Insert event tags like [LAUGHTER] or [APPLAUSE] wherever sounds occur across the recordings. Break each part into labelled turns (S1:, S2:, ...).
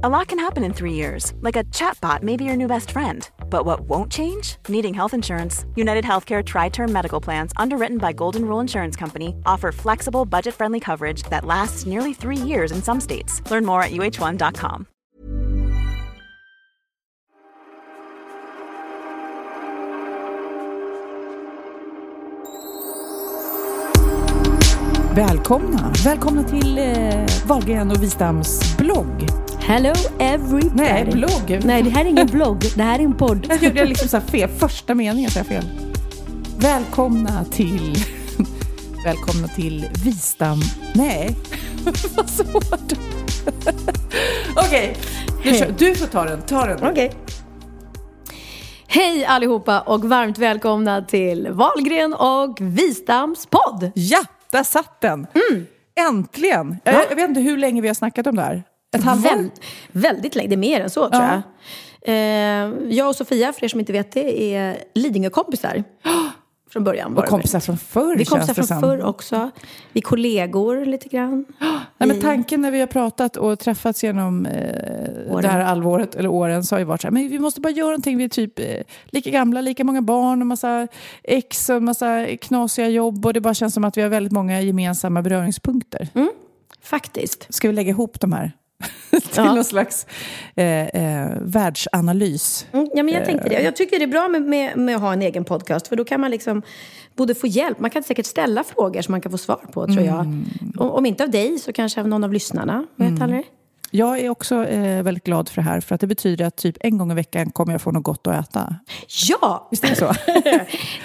S1: A lot can happen in three years, like a chatbot may be your new best friend. But what won't change? Needing health insurance. United Healthcare Tri Term Medical Plans, underwritten by Golden Rule Insurance Company, offer flexible, budget friendly coverage that lasts nearly three years in some states. Learn more at uh1.com.
S2: Välkomna! Välkomna till eh, Wahlgren och Wistams blogg.
S3: Hello everybody.
S2: Nej, blogg.
S3: Nej, det här är ingen blogg. Det här är en podd.
S2: Jag gjorde liksom så fel. Första meningen sa jag fel. Välkomna till... [LAUGHS] Välkomna till Wistam... Nej, [LAUGHS] vad svårt. Okej, du, kör- du får ta den. Ta den.
S3: Okej. Hej allihopa och varmt välkomna till Valgren och Wistams podd.
S2: Ja, där satt den. Äntligen. Jag, jag vet inte hur länge vi har snackat om det här. Ett halvår?
S3: Väl, väldigt länge, det är mer än så tror
S2: Ja.
S3: jag. Eh, jag och Sofia, för er som inte vet det, är Lidingö-kompisar. [GASPS] Från början. var
S2: Och kompisar från förr
S3: Vi är kompisar från
S2: som.
S3: förr också. Vi är kollegor lite grann. [GASPS]
S2: Nej, men tanken när vi har pratat och träffats genom eh, det här halvåret eller åren så har ju varit så här, men vi måste bara göra någonting. Vi är typ eh, lika gamla, lika många barn och massa ex och massa knasiga jobb och det bara känns som att vi har väldigt många gemensamma beröringspunkter.
S3: Faktiskt.
S2: Ska vi lägga ihop de här [LAUGHS] till
S3: Ja.
S2: någon slags eh, eh, världsanalys?
S3: Mm, ja, men jag
S2: Eh.
S3: tänkte det. Jag tycker det är bra med, med, med att ha en egen podcast för då kan man liksom både få hjälp, man kan säkert ställa frågor som man kan få svar på tror jag.
S2: Mm.
S3: Om, om inte av dig så kanske av någon av lyssnarna. Vet aldrig.
S2: Jag är också eh, väldigt glad för det här för att det betyder att typ en gång i veckan kommer jag få något gott att äta.
S3: Ja!
S2: Visst är det så?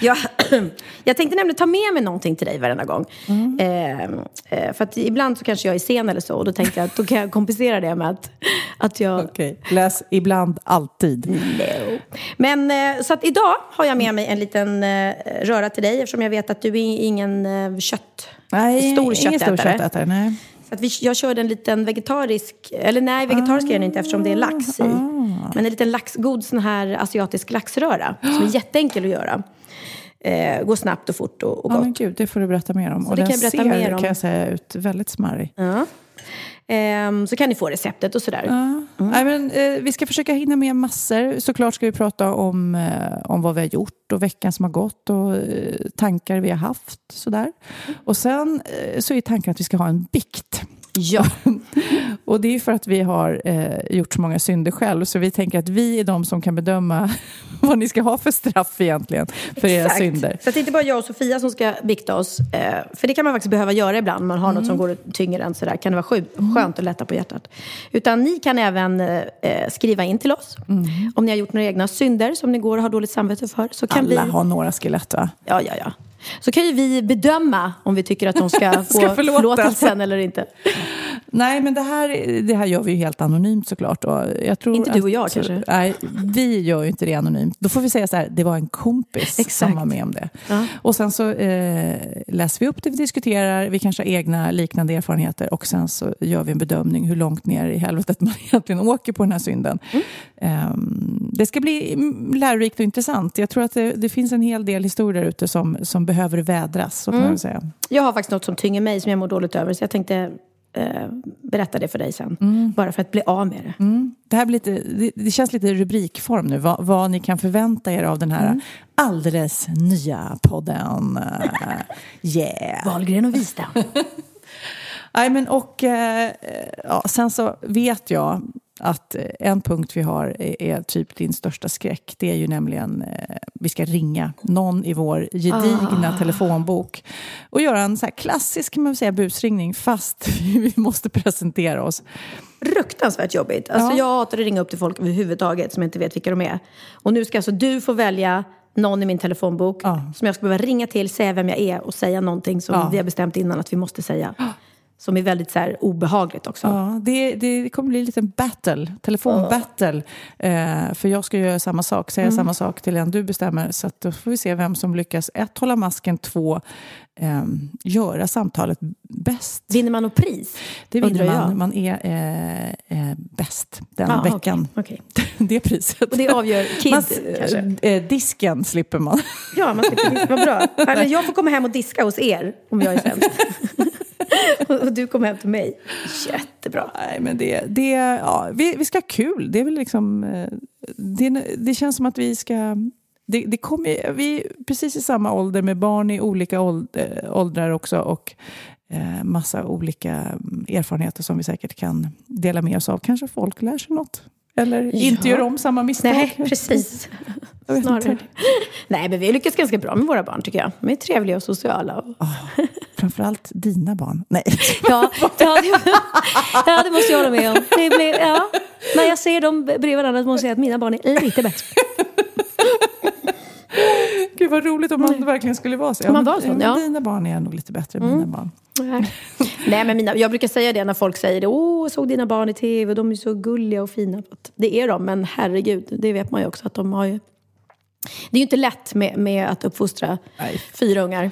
S2: [LAUGHS]
S3: jag, [CLEARS THROAT] jag tänkte nämligen ta med mig någonting till dig varenda gång.
S2: Mm.
S3: Eh, eh, för att ibland så kanske jag är sen eller så och då tänkte jag att då kan jag kompensera det med att, att jag
S2: Okej, läs ibland, alltid.
S3: No. Men eh, så att idag har jag med mig en liten eh, röra till dig eftersom jag vet att du är ingen eh, kött...
S2: Nej,
S3: stor
S2: ingen stor
S3: köttätare.
S2: köttätare. Nej.
S3: Att vi, jag körde en liten vegetarisk, eller nej vegetarisk är den inte eftersom det är lax i.
S2: Ah.
S3: Men en liten lax, god sån här asiatisk laxröra som är jätteenkel att göra. Eh, går snabbt och fort och, och
S2: Ja,
S3: gott.
S2: men gud, det får du berätta mer om.
S3: Så
S2: och
S3: det
S2: den
S3: kan jag berätta
S2: ser,
S3: mer om.
S2: kan jag säga, ut väldigt smarrig.
S3: Ja. Ehm, så kan ni få receptet och sådär.
S2: Ja. Nej, men, eh, vi ska försöka hinna med massor. Såklart ska vi prata om, eh, om vad vi har gjort och veckan som har gått och eh, tankar vi har haft. Sådär. Och sen eh, så är tanken att vi ska ha en bikt.
S3: Ja. [LAUGHS]
S2: Och det är för att vi har eh, gjort så många synder själv. Så vi tänker att vi är de som kan bedöma [LAUGHS] vad ni ska ha för straff egentligen för era
S3: Exakt.
S2: synder.
S3: Så det är inte bara jag och Sofia som ska bikta oss. Eh, för det kan man faktiskt behöva göra ibland. Om man har
S2: Mm.
S3: något som går tyngre än sådär. Kan det vara skönt, skönt att lätta på hjärtat. Utan ni kan även eh, skriva in till oss.
S2: Mm.
S3: Om ni har gjort några egna synder som ni går och har dåligt samvete för. Så kan
S2: Alla
S3: vi...
S2: har några skelett va?
S3: Ja, ja, ja. Så kan ju vi bedöma om vi tycker att de ska [LAUGHS] få
S2: förlåtas.
S3: förlåtelsen eller inte.
S2: Nej, men det här, det här gör vi ju helt anonymt såklart. Och jag tror
S3: Inte du och jag,
S2: att,
S3: kanske?
S2: Nej, vi gör ju inte det anonymt. Då får vi säga så här, det var en kompis
S3: Exakt.
S2: som var med om det.
S3: Ja.
S2: Och sen så eh, läser vi upp det vi diskuterar, vi kanske har egna liknande erfarenheter och sen så gör vi en bedömning hur långt ner i helvetet man [LAUGHS] egentligen åker på den här synden.
S3: Mm.
S2: Ehm, det ska bli mm, lärorikt och intressant. Jag tror att det, det finns en hel del historier där ute som, som behöver vädras, så kan
S3: Mm.
S2: man säga.
S3: Jag har faktiskt något som tynger mig som jag mår dåligt över. Så jag tänkte eh, berätta det för dig sen.
S2: Mm.
S3: Bara för att bli av med det.
S2: Det, här blir lite, det, det känns lite rubrikform nu, vad, vad ni kan förvänta er av den här
S3: Mm.
S2: alldeles nya podden. [LAUGHS] Yeah!
S3: Wahlgren och Wistam. [LAUGHS]
S2: Nej, men och, eh, ja, sen så vet jag att eh, en punkt vi har är, är typ din största skräck. Det är ju nämligen, eh, vi ska ringa någon i vår gedigna
S3: Ah.
S2: telefonbok och göra en så klassisk kan man säga, busringning fast [LAUGHS] vi måste presentera oss.
S3: Fruktansvärt jobbigt. Alltså
S2: Ja.
S3: jag hatar att ringa upp till folk överhuvudtaget som inte vet vilka de är. Och nu ska alltså du få välja någon i min telefonbok
S2: Ja.
S3: som jag ska behöva ringa till, säga vem jag är och säga någonting som
S2: Ja.
S3: vi har bestämt innan att vi måste säga. Som är väldigt så här, obehagligt också.
S2: Ja, det, det kommer bli en liten battle, telefonbattle. Uh. för jag ska göra samma sak, säga mm. samma sak till en du bestämmer. Så då får vi se vem som lyckas, ett, hålla masken, två, um, göra samtalet bäst.
S3: Vinner man något pris?
S2: Det vinner man. Man är eh, eh, bäst den ah, veckan.
S3: Okay, [LAUGHS]
S2: okay. det priset.
S3: Och det avgör Kid man,
S2: kanske? Eh, disken slipper man.
S3: ja, man slipper disken. Vad bra. [LAUGHS] Jag får komma hem och diska hos er om jag är sämst. [LAUGHS] du kom hem till mig. Jättebra.
S2: Nej, men det, det, ja, vi, vi ska ha kul. Det är väl liksom... Eh, det, det känns som att vi ska... Det, det kommer, vi är precis i samma ålder med barn i olika eh, åldrar också och eh, massa olika mm, erfarenheter som vi säkert kan dela med oss av. Kanske folk lär sig något. Eller ja. inte gör om samma misstag.
S3: Nej, precis. Snarare. Nej, men vi har lyckats ganska bra med våra barn tycker jag. De är trevliga och sociala.
S2: Oh, framförallt dina barn. Nej. [LAUGHS]
S3: Ja, ja, det, ja, det måste jag hålla med om. Det blir, ja. När jag ser dem bredvid varandra måste jag säga att mina barn är lite bättre.
S2: Gud vad roligt om man verkligen skulle vara så.
S3: Om man var så, ja.
S2: Dina barn är nog lite bättre än mm. mina barn.
S3: Nej, men mina, jag brukar säga det när folk säger det. Åh, jag såg dina barn i tv, de är så gulliga och fina. Det är de, men herregud, det vet man ju också att de har ju... Det är ju inte lätt med, med att uppfostra Nej. fyra ungar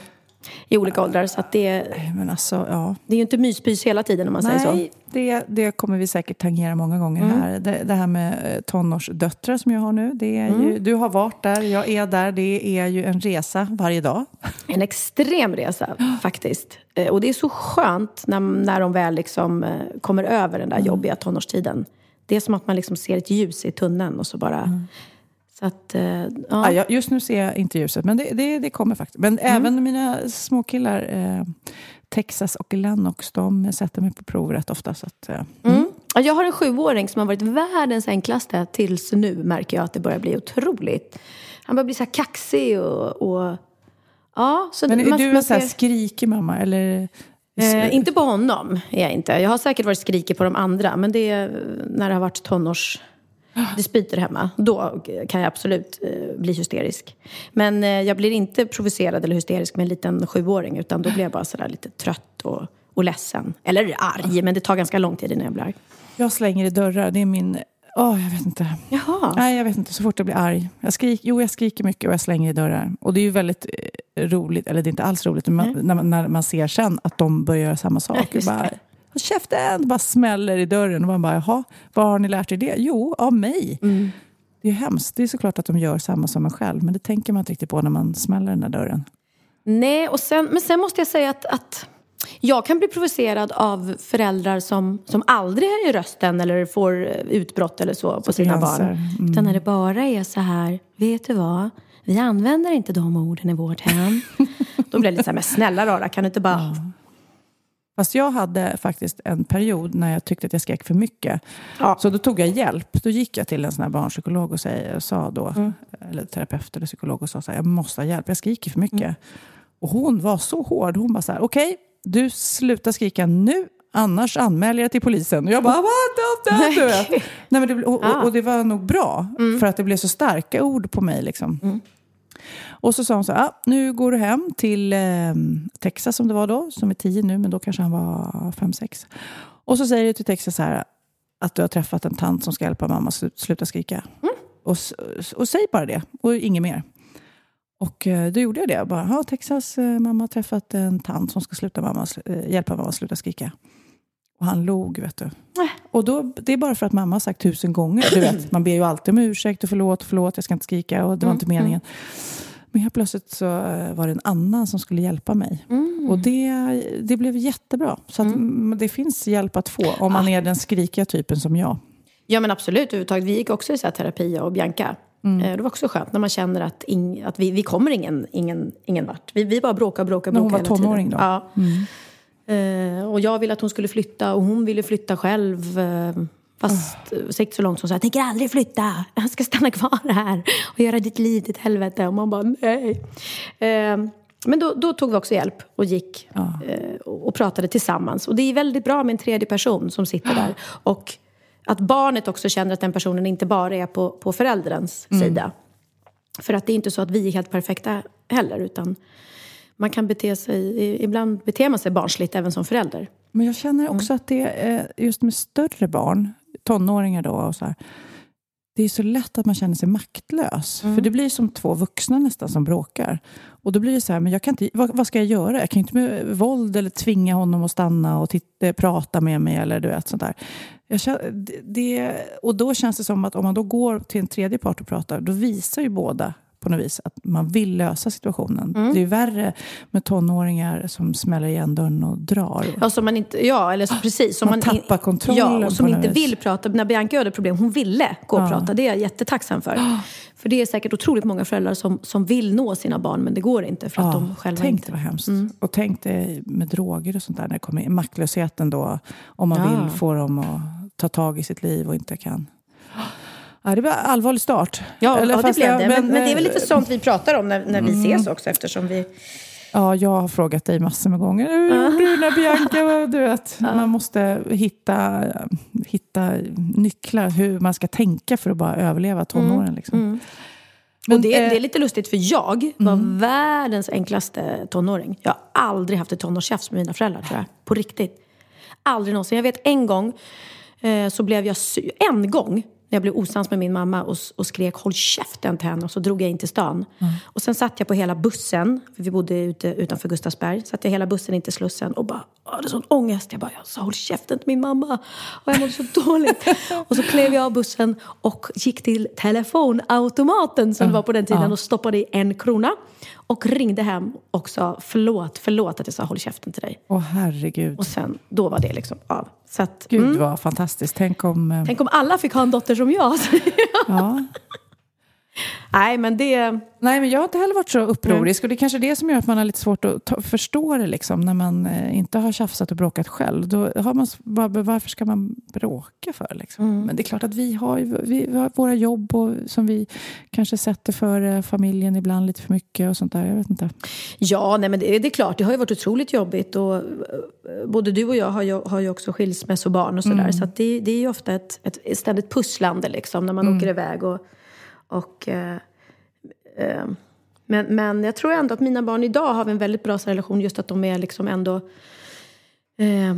S3: i olika åldrar. Så att det,
S2: men alltså, ja.
S3: det är ju inte myspys hela tiden om man
S2: Nej,
S3: säger så.
S2: Det, det kommer vi säkert tangera många gånger mm. här. Det, det, här med eh, tonårsdöttrar som jag har nu. Det är mm. ju, du har varit där, jag är där. Det är ju en resa varje dag.
S3: En extrem resa faktiskt. Eh, och det är så skönt när, när de väl liksom eh, kommer över den där mm. jobbiga tonårstiden. Det är som att man liksom ser ett ljus i tunneln och så bara mm. Så att,
S2: eh, ja. ja. just nu ser jag inte ljuset, men det, det, det kommer faktiskt. Men mm. även mina småkillar, eh, Texas och Lennox, de sätter mig på prov rätt ofta. Så att, eh,
S3: mm. Mm. Jag har en sjuåring som har varit världens enklaste tills nu märker jag att det börjar bli otroligt. Han börjar bli så här kaxig och... och ja, så
S2: men är man, du en ser... skrikig mamma? Eller?
S3: Eh, inte på honom är jag inte. Jag har säkert varit skrikig på de andra. Men det är när det har varit tonårs dispyter hemma, då kan jag absolut eh, bli hysterisk. Men eh, jag blir inte provocerad eller hysterisk med en liten sjuåring utan då blir jag bara sådär lite trött och, och ledsen. Eller arg, men det tar ganska lång tid innan jag blir arg.
S2: Jag slänger i dörrar, det är min... Åh, oh, jag vet inte.
S3: Jaha.
S2: Nej, jag vet inte. Så fort jag blir arg. Jag skrik, jo, jag skriker mycket och jag slänger i dörrar. Och det är ju väldigt eh, roligt, eller det är inte alls roligt, mm. när, man, när man ser sen att de börjar göra samma sak. bara, Håll käften! bara smäller i dörren. Och man bara, jaha, vad har ni lärt er det? Jo, av mig. Mm. Det är hemskt. Det är såklart att de gör samma som en själv. Men det tänker man inte riktigt på när man smäller den där dörren.
S3: Nej, och sen, men sen måste jag säga att, att jag kan bli provocerad av föräldrar som, som aldrig höjer rösten eller får utbrott eller så på sina barn. Mm. Utan när det bara är så här, vet du vad? Vi använder inte de orden i vårt hem. [LAUGHS] Då blir jag lite så här, men snälla rara, kan du inte bara ja.
S2: Fast jag hade faktiskt en period när jag tyckte att jag skrek för mycket. Ja. Så då tog jag hjälp. Då gick jag till en sån här barnpsykolog och sa då, mm. eller terapeut eller psykolog och sa så här, jag måste ha hjälp, jag skriker för mycket. Mm. Och hon var så hård. Hon bara så här, okej, okay, du slutar skrika nu, annars anmäler jag till polisen. Och jag bara, what? Du vet. Nej, men det, och, och, och, det var nog bra, mm. för att det blev så starka ord på mig. Liksom. Mm. Och så sa hon så här, ah, nu går du hem till eh, Texas som det var då, som är tio nu, men då kanske han var fem, sex. Och så säger du till Texas så här, att du har träffat en tant som ska hjälpa mamma sluta skrika. Mm. Och, och säg bara det, och inget mer. Och eh, då gjorde jag det. Bara, ja, Texas eh, mamma har träffat en tant som ska sluta mamma, eh, hjälpa mamma att sluta skrika. Och han log, vet du. Äh. Och då, det är bara för att mamma har sagt tusen gånger. Du vet, man ber ju alltid om ursäkt och förlåt, förlåt, jag ska inte skrika och det var mm. inte meningen. Men helt plötsligt så eh, var det en annan som skulle hjälpa mig. Mm. Och det, det blev jättebra. Så mm. det finns hjälp att få om man ah. är den skrikiga typen som jag.
S3: Ja men absolut, vi gick också i så terapi jag och Bianca. Mm. Eh, det var också skönt när man känner att, ing, att vi, vi kommer ingen, ingen, ingen vart. Vi, vi bara bråkar, bråkar, bråkar
S2: hela tiden. När hon var tonåring då?
S3: Ja. Mm. Uh, och jag ville att hon skulle flytta och hon ville flytta själv. Uh, Fast oh. så långt som så jag tänker aldrig flytta. Jag ska stanna kvar här och göra ditt liv till ett helvete. Och man bara nej. Eh, men då, då, tog vi också hjälp och gick oh. eh, och pratade tillsammans. Och det är väldigt bra med en tredje person som sitter där. [GASPS] Och att barnet också känner att den personen inte bara är på, på förälderns mm. sida. För att det är inte så att vi är helt perfekta heller. Utan man kan bete sig, ibland beter man sig barnsligt även som förälder.
S2: Men jag känner också att det är just med större barn, tonåringar då och så här, det är så lätt att man känner sig maktlös.
S3: Mm.
S2: För det blir som två vuxna nästan som bråkar. Och då blir det så här, men jag kan inte, vad, vad ska jag göra? Jag kan inte med våld eller tvinga honom att stanna och titta, prata med mig eller du vet sånt där. Känner, det, det, och då känns det som att om man då går till en tredje part och pratar, då visar ju båda på något vis att man vill lösa situationen.
S3: Mm.
S2: Det är värre med tonåringar som smäller igen dörren och drar.
S3: Ja, som man inte, ja eller så, precis. Som
S2: Man tappar kontrollen
S3: Ja, och som inte
S2: vis.
S3: vill prata. När Bianca hade problem, hon ville gå och
S2: Ja.
S3: prata. Det är jag jättetacksam för. För det är säkert otroligt många föräldrar som, som vill nå sina barn, men det går inte för att de själva
S2: tänk
S3: inte...
S2: det vad hemskt.
S3: Mm.
S2: Och tänk det med droger och sånt där. När det kommer in. Maktlösheten då. Om man
S3: Ja.
S2: vill få dem att ta tag i sitt liv och inte kan. Ja, det blir en allvarlig start.
S3: Ja,
S2: Eller
S3: ja det blev
S2: jag-
S3: det. Men, men det är väl
S2: eh, Mm.
S3: lite sånt vi pratar om när, när vi ses också eftersom vi...
S2: Ja, jag har frågat dig massor med gånger. Hur gjorde du när Bianca var... Du vet, Man måste hitta, hitta nycklar hur man ska tänka för att bara överleva tonåren. Liksom. Men,
S3: Mm, och det,
S2: eh,
S3: det är lite lustigt för jag var världens enklaste tonåring. Jag har aldrig haft ett tonårstjafs med mina föräldrar tror jag. På riktigt. Aldrig någonsin. Jag vet en gång eh, så blev jag En gång när jag blev osams med min mamma och, och skrek håll käften till henne och så drog jag in till stan. Och sen satt jag på hela bussen, för vi bodde ute utanför Gustavsberg, satt jag hela bussen in till Slussen och bara jag hade sån ångest. Jag bara, jag sa håll käften till min mamma. Och jag mådde så [LAUGHS] dåligt. och så klev jag av bussen och gick till telefonautomaten som det var på den tiden och stoppade i en krona. Och ringde hem och sa förlåt, förlåt att jag sa håll käften till dig.
S2: Åh herregud.
S3: Och sen, då var det liksom av. Så att,
S2: Gud vad fantastiskt. Tänk om... eh,
S3: tänk om alla fick ha en dotter som jag.
S2: Ja.
S3: Nej, men det...
S2: Nej, men jag har inte heller varit så upprorisk. Och det är kanske det som gör att man har lite svårt att ta, förstå det liksom, när man eh, inte har tjafsat och bråkat själv. Då har man varför ska man bråka för? Liksom? Men det är klart att vi har, vi, vi har våra jobb och, som vi kanske sätter för familjen ibland lite för mycket och sånt där. Jag vet inte.
S3: Ja, nej, men det, det är klart, det har ju varit otroligt jobbigt. Och, eh, både du och jag har ju, har ju också skilsmässobarn och sådär. Så att det, det är ju ofta ett, ett ständigt pusslande liksom, när man åker iväg. Och, och, eh, eh, men, men jag tror ändå att mina barn idag har en väldigt bra relation. Just att de är liksom ändå eh,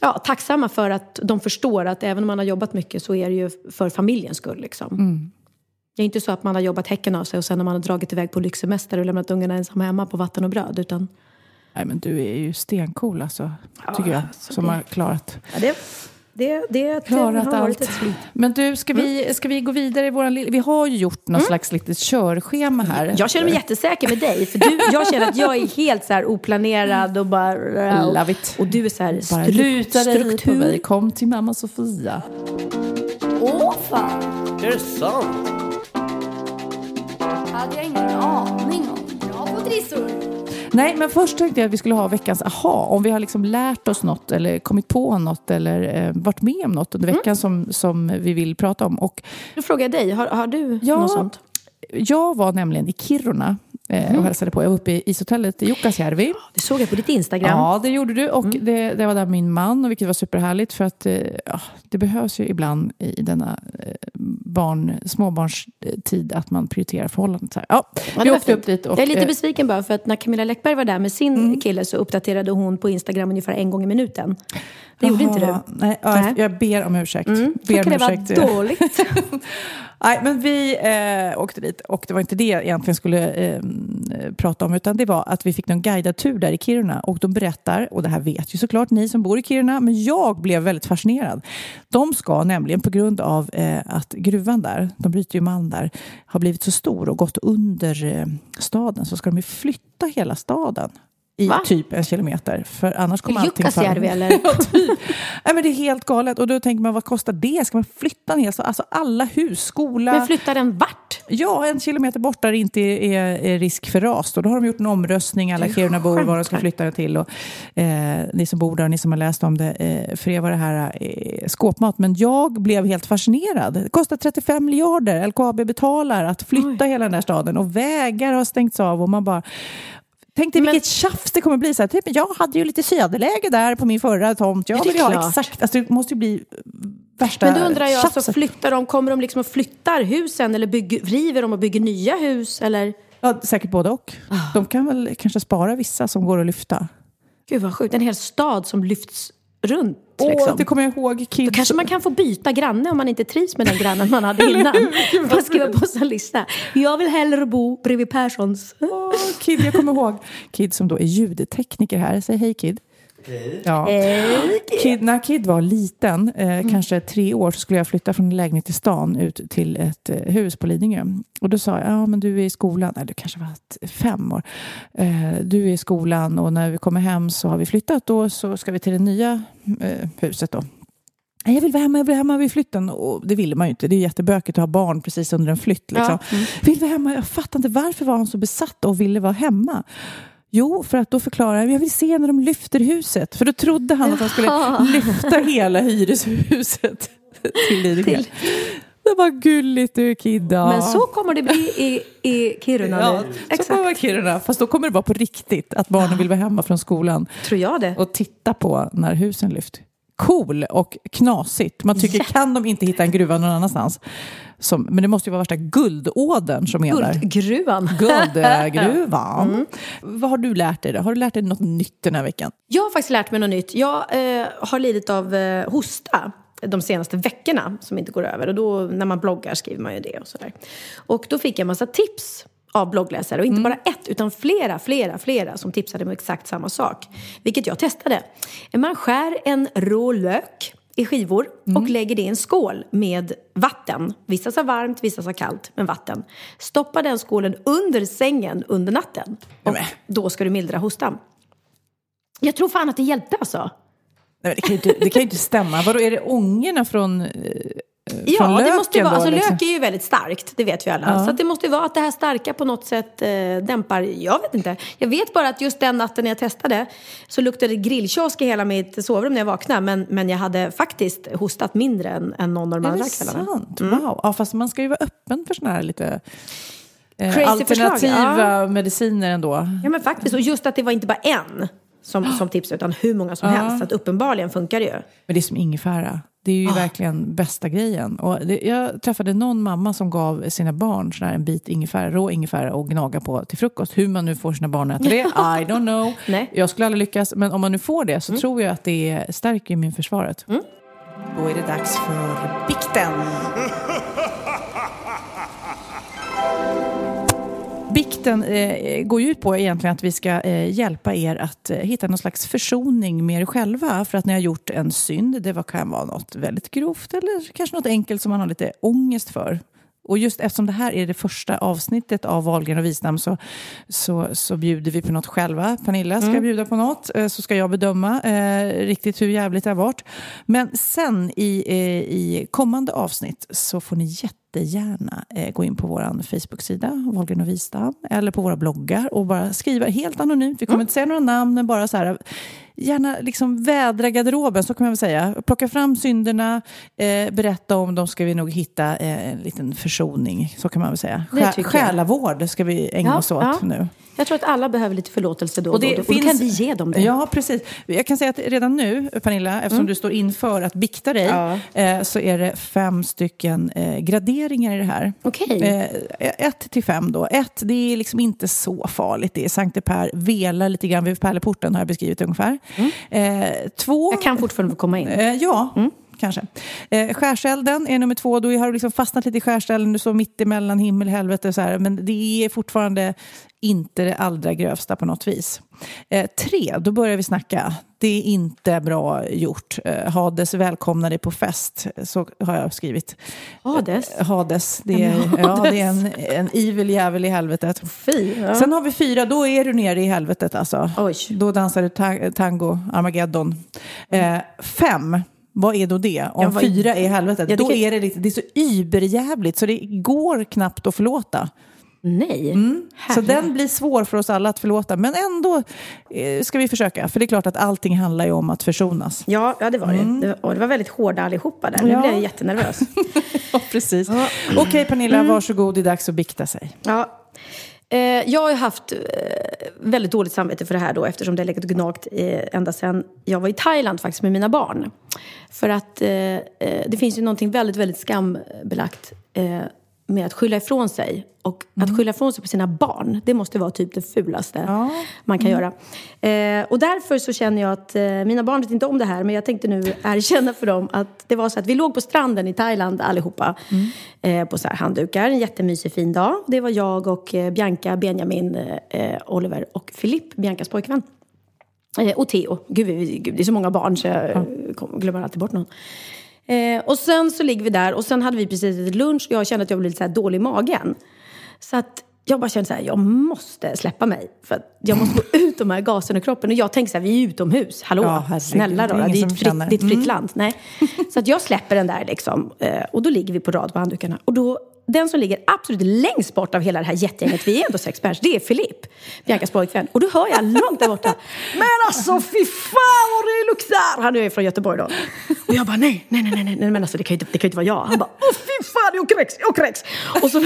S3: ja, tacksamma för att de förstår att även om man har jobbat mycket så är det ju för familjens skull. Liksom. Det är inte så att man har jobbat häcken av sig och sen när man har dragit iväg på lyxsemester och lämnat ungarna ensamma hemma på vatten och bröd. Utan,
S2: Nej, men du är ju stencool alltså,
S3: Ja,
S2: tycker jag.
S3: alltså
S2: som
S3: det-
S2: har klarat,
S3: ja, det, det, det,
S2: klarat
S3: har
S2: allt. Men du, ska, vi, ska vi gå vidare i våran. Vi har ju gjort någon slags litet körschema här.
S3: Jag känner mig jättesäker med dig. För du, jag känner att jag är helt så här oplanerad och bara...
S2: Love it.
S3: Och du är så här
S2: Bara
S3: stru,
S2: luta dig på mig.
S3: struktur.
S2: Kom till mamma Sofia.
S4: Åh fan!
S5: Är det sant?
S4: hade jag ingen aning om. Bra på trissor!
S2: Nej, men först tänkte jag att vi skulle ha veckans aha. Om vi har liksom lärt oss något eller kommit på något eller eh, varit med om något under
S3: Mm.
S2: veckan som, som vi vill prata om. Och
S3: Då frågar jag dig, har, har du
S2: Ja.
S3: något sånt?
S2: jag var nämligen i Kiruna
S3: Mm.
S2: och hälsade på. Jag var uppe i ishotellet i Jukkasjärvi.
S3: Det såg jag på ditt Instagram.
S2: Ja, det gjorde du. Och
S3: Mm.
S2: det, det var där min man, och vilket var superhärligt. För att eh, ja, det behövs ju ibland i denna eh, barn, småbarnstid att man prioriterar förhållandet. Så här. Ja,
S3: Ja,
S2: vi
S3: var
S2: åkte
S3: fint.
S2: upp dit. Och,
S3: jag är lite
S2: eh,
S3: besviken bara för att när Camilla Läckberg var där med sin
S2: Mm.
S3: kille så uppdaterade hon på Instagram ungefär en gång i minuten. Det gjorde inte du.
S2: Nej, ja,
S3: Nej.
S2: jag ber om ursäkt.
S3: Mm.
S2: Ber om
S3: det var
S2: ursäkt.
S3: dåligt. [LAUGHS] [LAUGHS]
S2: Nej, men vi eh, åkte dit och det var inte det jag egentligen skulle ehm, eh, prata om utan det var att vi fick någon guidad tur där i Kiruna och de berättar, och det här vet ju såklart ni som bor i Kiruna, men jag blev väldigt fascinerad. De ska nämligen på grund av eh, att gruvan där, de bryter ju malm där, har blivit så stor och gått under eh, staden så ska de ju flytta hela staden i
S3: Va?
S2: typ en kilometer. För annars kommer allting
S3: Jukkasjärvi eller? [LAUGHS]
S2: Ja, typ. Nej, men det är helt galet. Och då tänker man, vad kostar det? Ska man flytta ner? så- Alltså alla hus, skola.
S3: Men flyttar den vart?
S2: Ja, en kilometer bort där det inte är, är risk för ras. Då, då har de gjort en omröstning, alla Kirunabor, var de ska flytta den till. Och, eh, ni som bor där och ni som har läst om det, eh, för er var det här eh, skåpmat. Men jag blev helt fascinerad. Det kostar 35 miljarder. LKAB betalar att flytta hela den här staden och vägar har stängts av och man bara Tänk dig
S3: Men-
S2: vilket tjafs det kommer bli. Så här, typ, jag hade ju lite söderläge där på min förra tomt. Jag vill ha exakt. Alltså, det måste ju bli värsta
S3: Men då undrar jag, alltså, flyttar de, kommer de liksom och flyttar husen eller bygger, river de och bygger nya hus? Eller?
S2: Ja, säkert både och. De kan väl kanske spara vissa som går att lyfta.
S3: Gud vad sjukt. En hel stad som lyfts runt.
S2: Åh,
S3: liksom.
S2: det kommer jag ihåg. Kids.
S3: Då kanske man kan få byta granne om man inte trivs med den grannen man hade [LAUGHS] innan. Man skriva på sin lista. Jag vill hellre bo bredvid Perssons.
S2: Åh, Kid, jag kommer ihåg. Kid som då är ljudtekniker här. Säg hej Kid. Ja. Kid, när Kid var liten, eh, kanske tre år, så skulle jag flytta från en lägenhet i stan ut till ett eh, hus på Lidingö. Och då sa jag, ja men du är i skolan, nej du kanske var ett, fem år. Eh, du är i skolan och när vi kommer hem så har vi flyttat då så ska vi till det nya eh, huset då. Nej, Jag vill vara hemma, jag vill vara hemma vid flytten. Och det ville man ju inte. Det är jättebökigt att ha barn precis under en flytt. Liksom. Vill vara hemma. Jag fattar inte varför var han så besatt och ville vara hemma. Jo, för att då förklarar jag, jag vill se när de lyfter huset. För då trodde han att han skulle lyfta hela hyreshuset [LAUGHS] till Lidingö. Det var gulligt du Kidda.
S3: Men så kommer det bli i, i Kiruna
S2: Ja,
S3: nu.
S2: så
S3: Exakt.
S2: kommer det vara Kiruna. Fast då kommer det vara på riktigt att barnen vill vara hemma från skolan
S3: Tror jag det.
S2: och titta på när husen lyft. Cool och knasigt. Man tycker, kan de inte hitta en gruva någon annanstans? Som, men det måste ju vara värsta guldådern som är där.
S3: Guldgruvan. [LAUGHS]
S2: Guldgruvan. Vad har du lärt dig då? Har du lärt dig något nytt den här veckan?
S3: Jag har faktiskt lärt mig något nytt. Jag eh, har lidit av eh, hosta de senaste veckorna som inte går över. Och då när man bloggar skriver man ju det och sådär. Och då fick jag en massa tips av bloggläsare. Och inte bara ett, utan flera, flera, flera som tipsade om exakt samma sak. Vilket jag testade. Man skär en rå lök i skivor och lägger det i en skål med vatten. Vissa sa varmt, vissa sa kallt, men vatten. Stoppa den skålen under sängen under natten. Och
S2: men.
S3: då ska du mildra hostan. Jag tror fan att det hjälpte alltså.
S2: Nej, det, kan ju inte, det kan ju inte stämma. Vadå, är det ångorna från, eh,
S3: Ja,
S2: löken
S3: det måste ju vara,
S2: då,
S3: alltså
S2: liksom?
S3: lök är ju väldigt starkt, det vet vi alla. Så att det måste ju vara att det här starka på något sätt eh, dämpar, jag vet inte. Jag vet bara att just den natten när jag testade så luktade det grillkiosk i hela mitt sovrum när jag vaknade. Men, men jag hade faktiskt hostat mindre än, än någon av de
S2: Är
S3: andra
S2: det
S3: kvällarna.
S2: sant? Wow. Ja, fast man ska ju vara öppen för sådana här lite eh,
S3: Crazy förslag,
S2: alternativa mediciner ändå.
S3: Ja men faktiskt, och just att det var inte bara en som, [GASPS] som tipsade utan hur många som helst. Så att uppenbarligen funkar det ju.
S2: Men det är som ingefära. Det är ju verkligen bästa grejen. Och det, jag träffade någon mamma som gav sina barn sån här en bit ingefära, rå ingefära och gnaga på till frukost. Hur man nu får sina barn att äta det, [LAUGHS] I don't know.
S3: Nej.
S2: Jag skulle aldrig lyckas. Men om man nu får det så tror jag att det stärker immunförsvaret. Då är det dags för bikten. [LAUGHS] Bikten eh, går ju ut på egentligen att vi ska eh, hjälpa er att eh, hitta någon slags försoning med er själva för att ni har gjort en synd. Det var- kan vara något väldigt grovt eller kanske något enkelt som man har lite ångest för. Och just eftersom det här är det första avsnittet av Wahlgren och Wistam så, så, så bjuder vi på något själva. Pernilla ska bjuda på något, eh, så ska jag bedöma eh, riktigt hur jävligt det har varit. Men sen i, eh, i kommande avsnitt så får ni jättegärna eh, gå in på vår Facebook-sida, Wahlgren och Wistam, eller på våra bloggar och bara skriva helt anonymt. Vi kommer inte säga några namn, men bara så här, gärna liksom vädra garderoben, så kan man väl säga. Plocka fram synderna, eh, berätta om dem, ska vi nog hitta eh, en liten försoning, så kan man väl säga. Själavård ska vi ägna
S3: Ja,
S2: oss åt
S3: ja.
S2: nu.
S3: Jag tror att alla behöver lite förlåtelse då och, då. Och då kan vi ge dem det.
S2: Ja, precis. Jag kan säga att redan nu, Pernilla, eftersom du står inför att bikta dig,
S3: Ja.
S2: eh, så är det fem stycken eh, graderingar i det här.
S3: Okej.
S2: Eh, ett till fem då. Ett, det är liksom inte så farligt. Det är Sankte Per velar lite grann vid pärleporten, har jag beskrivit det ungefär. Eh, två...
S3: Jag kan fortfarande få komma in.
S2: Eh, ja, kanske. Eh, skärselden är nummer två. Då har du liksom fastnat lite i skärselden. Du står mitt emellan himmel och helvete. Så här. Men det är fortfarande inte det allra grövsta på något vis. Eh, tre, då börjar vi snacka. Det är inte bra gjort. Eh, Hades välkomnar dig på fest. Så har jag skrivit.
S3: Hades?
S2: Eh, Hades. Det är, ja, det är en, en evil jävel i helvetet.
S3: Fy. Ja.
S2: Sen har vi fyra, då är du nere i helvetet alltså.
S3: Oj.
S2: Då dansar du ta- tango, Armageddon. Eh, fem, vad är då det? Om
S3: Ja,
S2: fyra är helvetet,
S3: Ja, det
S2: då
S3: kan-
S2: är det, lite, det är så überjävligt så det går knappt att förlåta.
S3: Nej.
S2: Så
S3: Herre.
S2: den blir svår för oss alla att förlåta. Men ändå eh, ska vi försöka. För det är klart att allting handlar ju om att försonas.
S3: Ja, ja, det var det. det. var- Och det var väldigt hårda allihopa där. Nu
S2: Ja.
S3: blev jag jättenervös. [LAUGHS]
S2: Ja, precis. Okej Pernilla, varsågod. Det är dags att bikta sig.
S3: Ja. Eh, jag har ju haft eh, väldigt dåligt samvete för det här då eftersom det har legat och gnagt eh, ända sedan jag var i Thailand faktiskt med mina barn. För att eh, eh det finns ju någonting väldigt, väldigt skambelagt eh, med att skylla ifrån sig. Och att skylla ifrån sig på sina barn, det måste vara typ det fulaste man kan göra. Eh, och därför så känner jag att eh, mina barn vet inte om det här, men jag tänkte nu erkänna för dem att det var så att vi låg på stranden i Thailand allihopa eh, på så här handdukar. En jättemysig fin dag. Det var jag och eh, Bianca, Benjamin, eh, Oliver och Filip, Biancas pojkvän. Eh, och Theo. Gud, gud, det är så många barn så jag kom- glömmer alltid bort någon. Eh, och sen så ligger vi där och sen hade vi precis ätit lunch och jag kände att jag blev lite så dålig i magen. Så att jag bara kände så här, jag måste släppa mig. För att jag måste få ut de här gaserna i kroppen. Och jag tänkte så här, vi är utomhus. Hallå,
S2: Ja, herregud,
S3: snälla då.
S2: det är
S3: ett fritt,
S2: känner.
S3: det är ett fritt
S2: Mm.
S3: land. Nej. Så att jag släpper den där liksom. Eh, och då ligger vi på rad på handdukarna. Och då, den som ligger absolut längst bort av hela det här jättegänget, vi är ändå sex pers, det är Filip, Biancas pojkvän. Och då hör jag långt där borta, men alltså fy fan vad det luktar! Han är ju från Göteborg då. Och jag bara, nej, nej, nej, nej, nej men alltså det kan ju inte, det kan ju inte vara jag. Han bara, åh fy fan, jag kräks, jag kräks! Och så,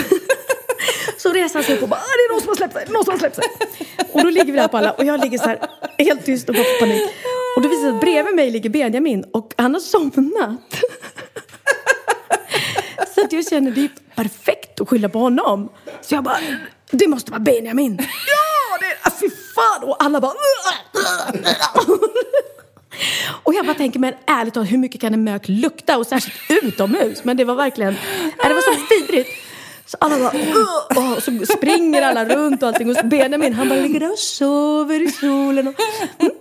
S3: [LAUGHS] så reser han sig upp och bara, äh, det är någon som har släppt sig, någon som har släppt sig. Och då ligger vi där på alla och jag ligger så här helt tyst och bara får panik. Och då visar det sig att bredvid mig ligger Benjamin och han har somnat. Att jag känner det är perfekt att skylla på honom. Så jag bara, det måste vara Benjamin. [LAUGHS] Ja, det är, fy fan! Och alla bara... Och jag bara tänker, men ärligt talat, hur mycket kan en mök lukta? Och särskilt utomhus. Men det var verkligen, det var så vidrigt. Så alla bara, "Ugh!" och så springer alla runt och allting. Och Benjamin, han bara ligger där och sover i solen. Och... Mm.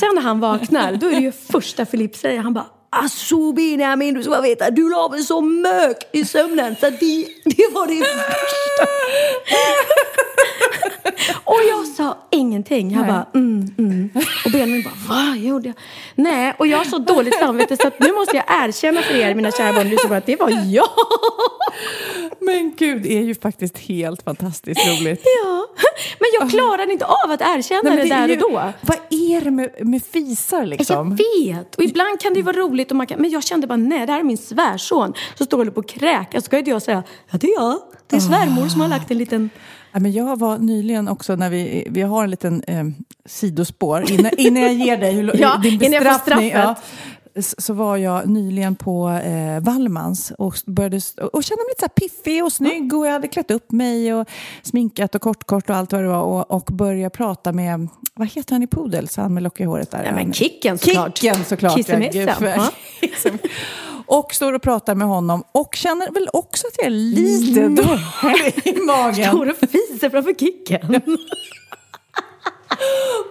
S3: Sen när han vaknar, då är det ju första Filip säger. Han bara, Alltså Benjamin, du ska veta, du la mig så mök i sömnen så det, det var det värsta. [LAUGHS] och jag sa ingenting. Jag
S2: Nej.
S3: bara, mm, mm. Och Benjamin bara, vad gjorde jag? Nej, och jag har så dåligt samvete så att nu måste jag erkänna för er, mina kära barn, att det var jag. [LAUGHS]
S2: Men gud, det är ju faktiskt helt fantastiskt roligt.
S3: Ja, men jag klarade inte av att erkänna
S2: Nej,
S3: det,
S2: det är
S3: där
S2: ju-
S3: och då.
S2: Vad är det med, med fisar liksom?
S3: Jag vet! Och ibland kan det ju vara roligt, och man kan, men jag kände bara nej, det här är min svärson som står och på att kräkas. Så ska inte jag säga, ja det är jag. Det är svärmor som har lagt en liten...
S2: Ja, men jag var nyligen också när vi, vi har en liten eh, sidospår innan, innan jag ger dig hur, [LAUGHS]
S3: Ja,
S2: din
S3: innan jag får
S2: bestraffning.
S3: straffet.
S2: s- så var jag nyligen på eh, Wallmans och, började, och kände mig lite så piffig och snygg och jag hade klätt upp mig och sminkat och kort kort och allt vad det var och, och började prata med, vad heter han i Pudels, han med lockiga håret där?
S3: Ja, men Kicken såklart.
S2: Kicken såklart.
S3: Kissemisse.
S2: ja. [LAUGHS] Och står och pratar med honom och känner väl också att jag är lite dålig i magen.
S3: Står och fiser framför Kicken. [LAUGHS]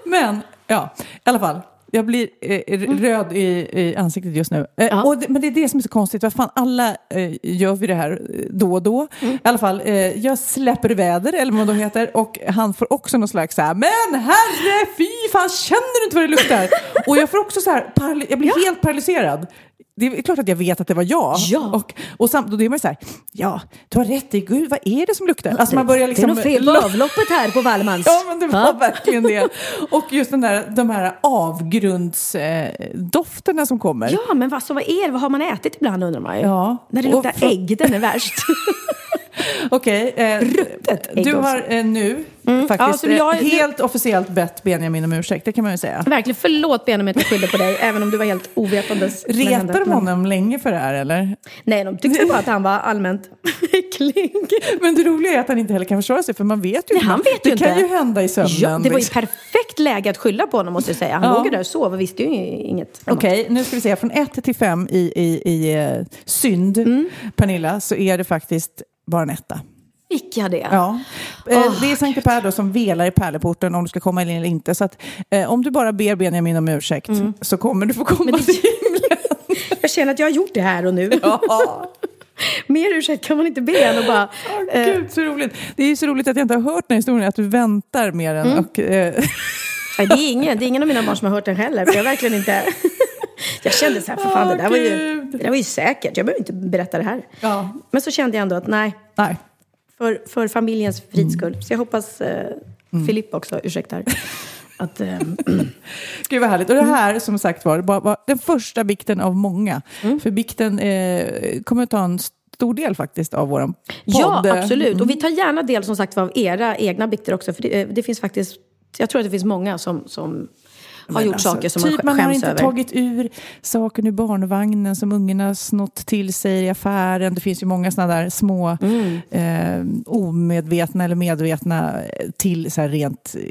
S2: Men, ja, i alla fall. Jag blir eh, r- röd i, i ansiktet just nu. Eh,
S3: Mm. Ja.
S2: det, men det är det som är så konstigt. Vad fan, alla eh, gör vi det här eh, då och då.
S3: Mm.
S2: I alla fall, eh, jag släpper väder, eller vad det heter. Och han får också någon slags så här, men herre fy fan, känner du inte vad det luktar? [LAUGHS] och jag får också så här, jag blir helt paralyserad. Det är klart att jag vet att det var jag.
S3: Ja.
S2: Och, och samt, då är man så här, ja, du har rätt i, gud vad är det som luktar? Alltså man börjar liksom...
S3: det är nog fel [LAUGHS] på avloppet här på Wallmans.
S2: Ja, men det var
S3: Ja.
S2: verkligen det. Och just den där, de här avgrundsdofterna som kommer.
S3: Ja, men vad, så vad är det? Vad har man ätit ibland undrar man ju.
S2: Ja.
S3: När det luktar ägg, den är värst. [LAUGHS]
S2: Okej, eh,
S3: Ruttet ägg
S2: du har eh, nu faktiskt
S3: Ja, så jag-
S2: eh, helt officiellt bett Benjamin om ursäkt, det kan man ju säga.
S3: Verkligen, förlåt Benjamin att jag skyllde på dig, [LAUGHS] även om du var helt ovetandes. det.
S2: Retar de honom länge för det här eller?
S3: Nej, de tyckte bara att han var allmänt [LAUGHS] äcklig.
S2: Men det roliga är att han inte heller kan försvara sig för man vet ju
S3: Nej, han vet
S2: Det
S3: ju
S2: kan
S3: inte.
S2: ju hända i sömnen.
S3: Ja, det var ju perfekt läge att skylla på honom måste jag säga. Han
S2: Ja.
S3: låg ju där och sov och visste ju inget.
S2: Okej, nu ska vi se. Från 1 till 5 i, i, i eh, synd,
S3: Mm.
S2: Pernilla, så är det faktiskt bara en etta.
S3: Fick jag det?
S2: Ja. Eh, det är Sankte Per då som velar i pärleporten om du ska komma in eller inte. Så att, eh, om du bara ber Benjamin om ursäkt så kommer du få komma
S3: Mm. Det-
S2: till himlen. [LAUGHS]
S3: Jag känner att jag har gjort det här och nu. [LAUGHS]
S2: Ja. [LAUGHS]
S3: Mer ursäkt kan man inte be än och bara...
S2: Åh, Gud, så roligt. Det är så roligt att jag inte har hört den här historien, att du väntar mer än... Och, eh,
S3: Nej, det, är ingen, det är ingen av mina barn som har hört den heller. För jag verkligen inte... [LAUGHS] Jag kände så här, för fan, det där, var ju, det där var ju säkert. Jag behöver inte berätta det här.
S2: ja.
S3: Men så kände jag ändå att nej,
S2: Nej.
S3: för, för familjens frids skull. Så jag hoppas eh,
S2: Mm.
S3: Filip också ursäktar. [LAUGHS] Att, eh, [CLEARS THROAT]
S2: Gud vad härligt. Och det här som sagt var, var, den första bikten av många.
S3: Mm.
S2: För bikten eh, kommer att ta en stor del faktiskt av vår podd.
S3: ja, absolut. Och vi tar gärna del som sagt av era egna bikter också. För det, eh, det finns faktiskt, jag tror att det finns många som, som har gjort saker som
S6: typ
S3: man
S6: man har
S3: skäms
S6: inte
S3: över.
S6: tagit ur saken ur barnvagnen som ungarna snott till sig i affären. Det finns ju många sådana där små
S3: Mm.
S6: eh, omedvetna eller medvetna eh, till så här rent eh,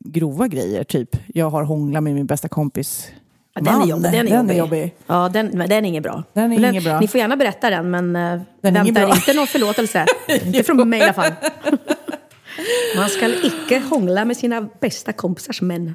S6: grova grejer. Typ, jag har hånglat med min bästa kompis
S3: Ja, den, är jobbig, den är
S6: den
S3: jobbig.
S6: är jobbig.
S3: Ja, den, den är inget bra.
S6: Den är
S3: Men
S6: inget bra.
S3: Ni får gärna berätta den, men eh,
S6: Den är inget
S3: vänta
S6: bra.
S3: inte någon förlåtelse. [LAUGHS] inte från mig i alla fall. [LAUGHS] Man ska icke hångla med sina bästa kompisars män.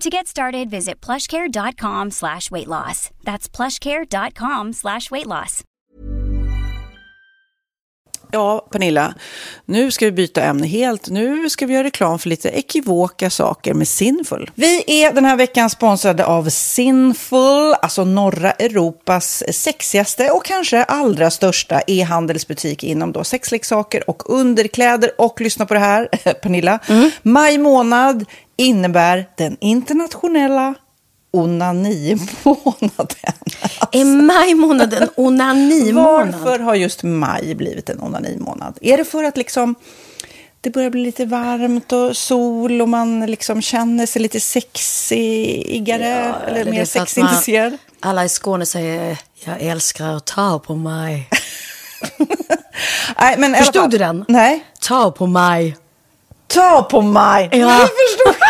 S7: To get started, visit plushcare.com slash weight loss. That's plushcare.com slash weight loss.
S2: Ja, Pernilla, nu ska vi byta ämne helt. Nu ska vi göra reklam för lite ekivoka saker med Sinful. Vi är den här veckan sponsrade av Sinful, alltså norra Europas sexigaste och kanske allra största e-handelsbutik inom då sexleksaker och underkläder. Och lyssna på det här, [LAUGHS] Pernilla. Maj månad innebär den internationella onanimånaden. [LAUGHS]
S3: Är maj månad en onanimånad?
S2: Varför har just maj blivit en onanimånad? Är det för att liksom det börjar bli lite varmt och sol och man liksom känner sig lite sexigare eller,
S3: eller
S2: mer sexintresserad?
S3: Alla i Skåne säger jag älskar att ta på mig. [LAUGHS]
S2: Nej, men
S3: Förstod
S2: fall-
S3: du den?
S2: Nej.
S3: Ta på mig.
S2: Ta på mig!
S3: Ja.
S2: Jag förstår.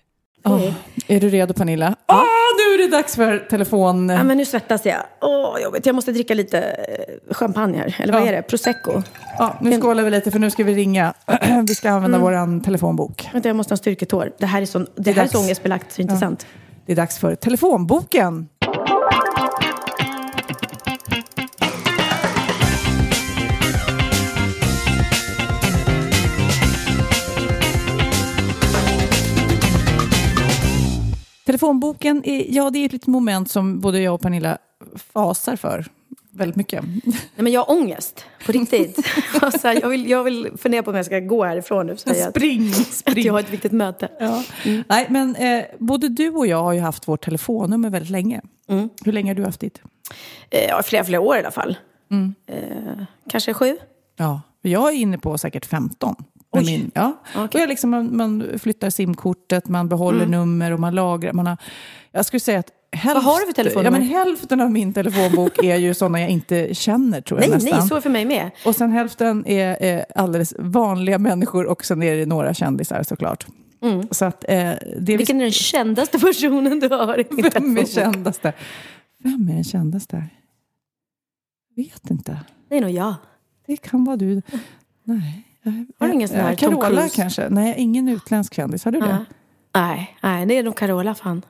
S2: Oh, är du redo Pernilla? Ja. Oh, nu är det dags för telefon...
S3: Ja, men nu svettas jag. Åh, oh, jobbigt. Jag måste dricka lite eh, champagne här. Eller vad är det? Prosecco.
S2: Ja, nu skålar vi lite för nu ska vi ringa. [CLEARS THROAT] vi ska använda mm. vår telefonbok.
S3: Vänta, jag måste ha styrketår. Det här är så, det, det är här är så ångestbelagt så inte ja. sant.
S2: Det är dags för telefonboken. Telefonboken, är, ja det är ett litet moment som både jag och Pernilla fasar för väldigt mycket.
S3: Nej, men jag har ångest, på riktigt. [LAUGHS] alltså, jag, vill, jag vill fundera på om jag ska gå härifrån nu.
S2: Så spring, att, spring.
S3: Att jag har ett viktigt möte.
S2: Ja. Mm. Nej, men eh, både du och jag har ju haft vårt telefonnummer väldigt länge. Mm. Hur länge har du haft ditt?
S3: Eh, flera, flera år i alla fall. Mm. Eh, kanske sju.
S2: Ja, jag är inne på säkert 15. Min, ja. Okay. Och jag liksom, man, man flyttar simkortet, man behåller mm. nummer och man lagrar. Man har, jag skulle säga att hälft,
S3: Vad har du för telefonnummer?
S2: Ja, men hälften av min telefonbok är ju sådana jag inte känner tror jag
S3: nej,
S2: nästan.
S3: Nej, så är för mig med.
S2: Och sen hälften är, är alldeles vanliga människor och sen är det några kändisar såklart. Mm. Så att, eh, det
S3: Vilken är den kändaste personen du har i
S2: din Vem är kändaste? Vem är den kändaste? Vet inte.
S3: Det är nog jag.
S2: Det kan vara du. Nej.
S3: Har du ingen sån här
S2: Carola Tom Cruise? kanske? Nej, ingen utländsk kändis. Har du det?
S3: Nej, nej, det är nog Carola fan.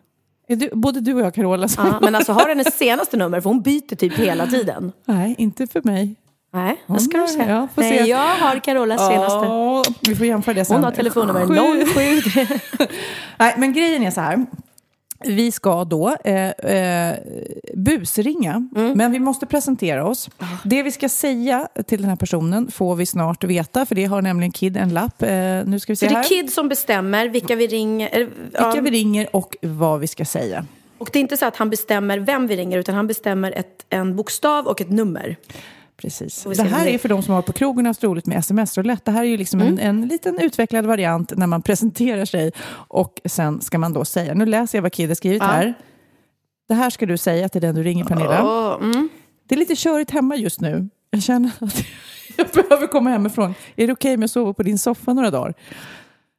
S2: Är du, både du och jag Carola.
S3: Ja, men alltså har hennes senaste nummer för hon byter typ hela tiden.
S2: Nej, inte för mig.
S3: Nej, vad ska du säga? Ja, Nej, se. jag har Carolas senaste.
S2: Oh, vi får jämföra det sen.
S3: Hon har telefonnummer 07. [LAUGHS]
S2: Nej, men grejen är så här. Vi ska då eh, eh, busringa, mm. men vi måste presentera oss. Ah. Det vi ska säga till den här personen får vi snart veta, för det har nämligen Kid en lapp. Eh, nu ska vi se
S3: Så
S2: det är
S3: Kid som bestämmer vilka vi ringer? Eh,
S2: vilka ja. vi ringer och vad vi ska säga.
S3: Och det är inte så att han bestämmer vem vi ringer, utan han bestämmer ett, en bokstav och ett nummer.
S2: Precis. Det här är för de som har på krogen haft roligt med sms-roulette. Det här är ju liksom mm. en, en liten utvecklad variant när man presenterar sig och sen ska man då säga, nu läser jag vad Kid har skrivit ja. här. Det här ska du säga till den du ringer Pernilla.
S3: Oh, mm.
S2: Det är lite körigt hemma just nu. Jag känner att [LAUGHS] jag behöver komma hemifrån. Är det okej okay om jag sover på din soffa några dagar?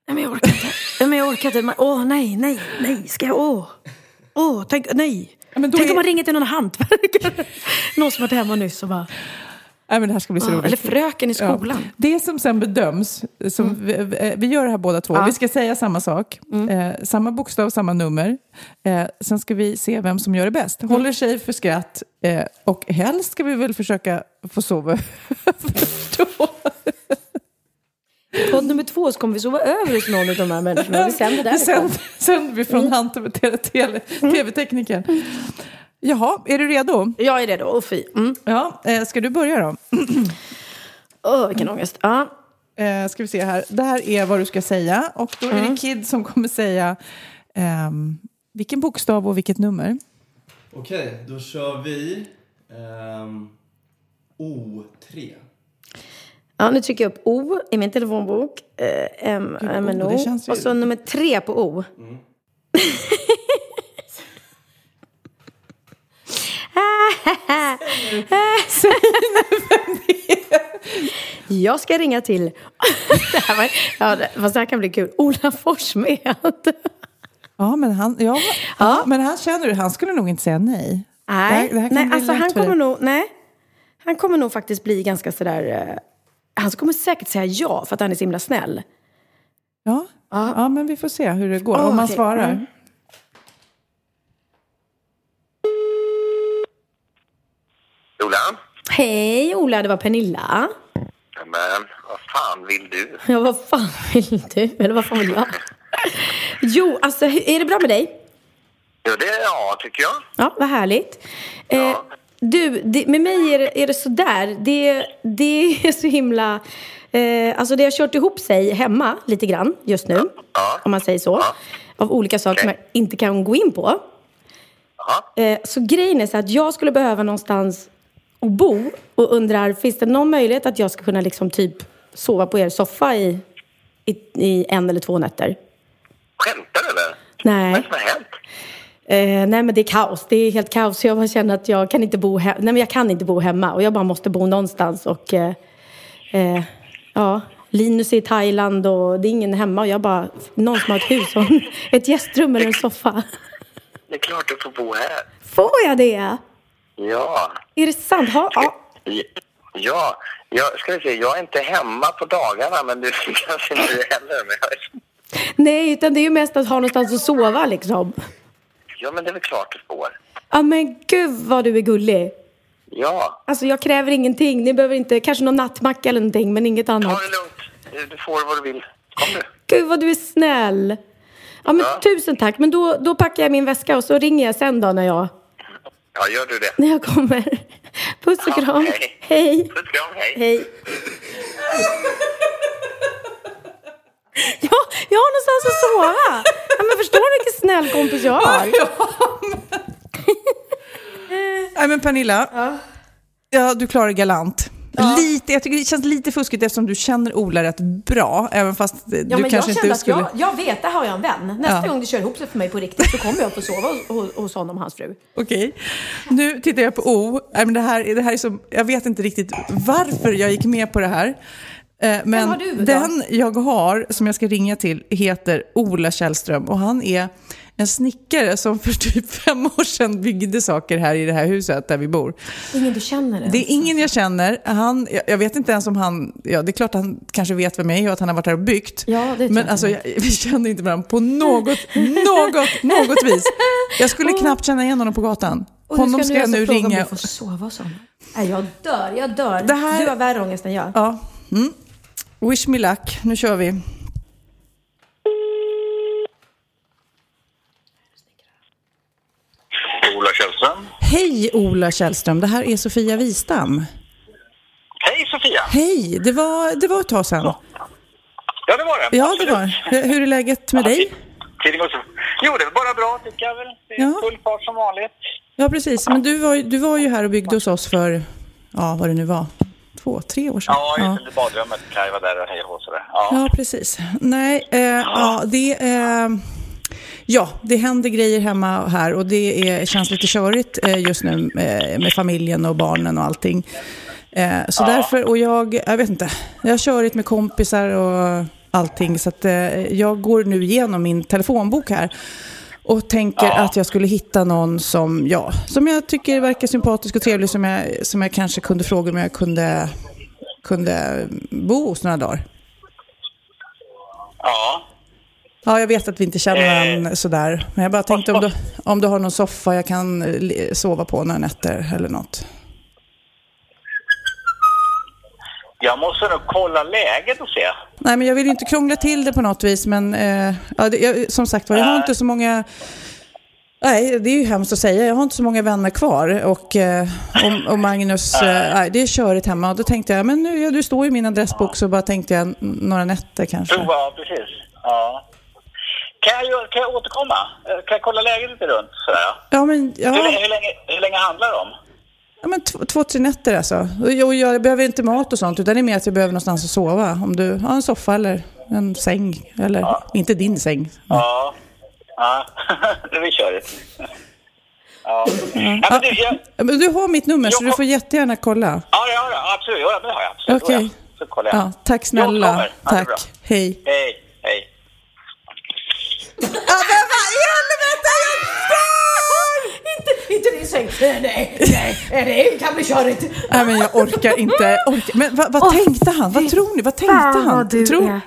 S3: Nej, men jag orkar inte. Nej, men jag orkar inte. Åh, oh, nej, nej, nej. Ska jag? Åh, oh. oh, tänk, nej. Ja, tänk är... om man ringer till någon hantverkare. någon som varit hemma nyss och bara...
S2: Nej, men det här ska bli så roligt.
S3: Eller fröken i skolan. Ja.
S2: Det som sen bedöms, som mm. vi, vi, gör det här båda två, ja. vi ska säga samma sak, mm. eh, samma bokstav, samma nummer. Eh, sen ska vi se vem som gör det bäst. Mm. Håller sig för skratt eh, och helst ska vi väl försöka få sova [LAUGHS]
S3: Podd nummer två så kommer vi sova över hos någon av de här människorna. Vi sänder därifrån.
S2: Sen sänder vi från mm. Hante tv-teknikern. Mm. Jaha, är du redo?
S3: Jag är redo, och fy. Mm.
S2: Ja, eh, ska du börja då? [CLEARS THROAT]
S3: Åh, oh, vilken ångest. Ja.
S2: Eh, ska vi se här. Det här är vad du ska säga. Och då är mm. det Kid som kommer säga eh, vilken bokstav och vilket nummer.
S8: Okej, då kör vi um, O3.
S3: Ja, nu trycker jag upp O i min telefonbok. Eh, M, M, N, O. Och så nummer tre på O. Mm. [LAUGHS]
S2: Säg nu vem det är. [LAUGHS]
S3: Jag ska ringa till, [LAUGHS] det här var, ja, fast det här kan bli kul, Ola Forssmed.
S2: Ja, men han, ja, ja. men han känner du, han skulle nog inte säga nej.
S3: Nej, det här, det här nej alltså han kommer nog, nej. Han kommer nog faktiskt bli ganska sådär, uh, han kommer säkert säga ja för att han är så himla snäll.
S2: Ja, ja. ja men vi får se hur det går, oh, om han okay. svarar. Mm.
S9: Ola?
S3: Hej Ola, det var Pernilla.
S9: Men vad fan vill du?
S3: Ja, vad fan vill du? Eller vad fan vill jag? Jo, alltså är det bra med dig?
S9: Jo, det är ja, tycker jag.
S3: Ja, vad härligt. Eh, du, det, med mig är det, är det sådär. Det, det är så himla... Eh, alltså det har kört ihop sig hemma lite grann just nu. Om man säger så. Av olika saker som jag inte kan gå in på. Eh, så grejen är så att jag skulle behöva någonstans att bo och undrar, finns det någon möjlighet att jag ska kunna liksom typ sova på er soffa i, i, i en eller två nätter?
S9: Skämtar du eller?
S3: Nej.
S9: Vad som har hänt?
S3: Eh, nej men det är kaos, det är helt kaos. Jag bara känner att jag kan inte bo hemma. Nej men jag kan inte bo hemma och jag bara måste bo någonstans och eh, eh, ja, Linus är i Thailand och det är ingen hemma och jag bara, någon som har ett hus och [LAUGHS] ett gästrum eller en soffa.
S9: Det är klart du får bo här.
S3: Får jag det?
S9: Ja.
S3: Är det sant? Ha, ja.
S9: Ja, jag ska vi se, jag är inte hemma på dagarna men du [LAUGHS] kanske inte heller. Men jag är...
S3: Nej, utan det är ju mest att ha någonstans att sova liksom.
S9: Ja, men det är väl klart du får.
S3: Ja men gud vad du är gullig.
S9: Ja,
S3: Alltså jag kräver ingenting. Ni behöver inte, kanske någon nattmacka eller någonting men inget annat.
S9: ta det lugnt. Du får vad du vill. Kom nu.
S3: Gud vad du är snäll. Ja men
S9: Ja.
S3: tusen tack. Men då, då packar jag min väska och så ringer jag sen då när jag,
S9: Ja, gör du det.
S3: när jag kommer. Puss och
S9: Ja,
S3: kram.
S9: hej.
S3: Hej.
S9: Puss kram, hej.
S3: Hej. Ja, jag har någonstans att sova. Ja, men förstår du vilken snäll kompis jag har? [LAUGHS]
S2: Nej men Pernilla, ja. du klarar det Lite, jag tycker det känns lite fuskigt eftersom du känner Ola rätt bra, även fast
S3: Ja,
S2: du
S3: men jag
S2: kanske
S3: kände
S2: inte
S3: att
S2: skulle...
S3: jag, jag vet, där har jag en vän. Nästa
S2: Ja.
S3: gång det kör ihop sig för mig på riktigt så kommer jag få sova hos, hos, honom och hans fru.
S2: Okej. Nu tittar jag på O. Det, här, det här är så, jag vet inte riktigt varför jag gick med på det här. Eh, Men
S3: har du då?
S2: den jag har, som jag ska ringa till, heter Ola Källström. Och han är en snickare som för typ fem år sedan byggde saker här i det här huset där vi bor.
S3: Ingen du känner ens.
S2: Det är ingen jag känner. Han, jag- jag vet inte ens om han... Ja, det är klart han kanske vet vem jag är och att han har varit här och byggt.
S3: Ja, det
S2: Men
S3: jag.
S2: alltså, jag, vi känner inte varandra på något, något, något vis. Jag skulle [LAUGHS] knappt känna igen honom på gatan.
S3: Och
S2: Honom ska jag
S3: alltså
S2: nu
S3: fråga om
S2: ringa.
S3: du får sova hos honom. Nej, jag dör, jag dör.
S2: Det här-
S3: Du har värre ångest än jag.
S2: Ja. Mm. Wish me luck. Nu kör vi.
S9: Ola Källström.
S2: Hej Ola Källström, det här är Sofia Wistam.
S9: Hej Sofia!
S2: Hej, det var, det var ett tag sedan.
S9: Ja, det var det.
S2: Ja, det
S9: Absolut.
S2: var. Hur är läget med dig?
S9: Jo, det är bara bra tycker jag väl. Det är
S2: Ja.
S9: full fart som vanligt.
S2: Ja, precis. Men du var, du var ju här och byggde hos oss för, ja, vad det nu var, två, tre år sedan.
S9: Ja, just det. Badrummet. Kaj var där och hej och sådär. Ja.
S2: Ja, precis. Nej, eh, ja, det, eh, ja, det händer grejer hemma och här och det är, känns lite körigt eh, just nu eh, med familjen och barnen och allting. Eh, så därför, och jag, jag vet inte, jag har körigt med kompisar och allting så att jag går nu igenom min telefonbok här och tänker att jag skulle hitta någon som, ja, som jag tycker verkar sympatisk och trevlig som jag, som jag kanske kunde fråga om jag kunde, kunde bo hos några dagar.
S9: Ja.
S2: Ja, jag vet att vi inte känner varandra sådär. Men jag bara tänkte om du, [LAUGHS] om du har någon soffa jag kan eh, sova på några nätter eller något.
S9: Jag måste nog kolla läget och se.
S2: Nej, men jag vill ju inte krångla till det på något vis. Men eh, ja, det, jag, som sagt var, jag har inte så många... Nej, det är ju hemskt att säga. Jag har inte så många vänner kvar. Och, eh, och, och Magnus, [LAUGHS] eh, nej, det är körigt hemma. Och då tänkte jag, men nu, ja, du står i min adressbok, så bara tänkte jag några nätter kanske.
S9: Prova, ja, precis. Ja. Kan jag, kan jag återkomma? Eh, Kan jag kolla läget lite runt? Sådär, ja.
S2: Ja, men,
S9: Hur,
S2: ja,
S9: länge- hur, länge, hur länge handlar det om?
S2: ja, men två, två, tre nätter alltså. Och jag, jag behöver inte mat och sånt, utan det är mer att jag behöver någonstans att sova. Om du har en soffa eller en säng. Eller inte din säng.
S9: Ja. Ja, [LAUGHS] det blir körigt. Ja. ja, men du, jag,
S2: Ja, du har mitt nummer, så du får jättegärna kolla.
S9: ja, det har jag. Absolut. Ja, det har jag. Absolut.
S2: Okej.
S9: Ja, Så kollar jag.
S2: Ja, tack
S9: Jag
S2: snälla.
S9: kommer. Ja, är bra.
S2: Tack. Hej.
S9: Hej, hej.
S3: Inte, inte din säng. Nej, nej, nej, det kan bli körigt.
S2: Nej, men jag orkar inte. Orkar. Men vad, vad tänkte han? Vad tror ni? Vad tänkte
S3: fan
S2: han?
S3: vad du
S2: tror...
S3: är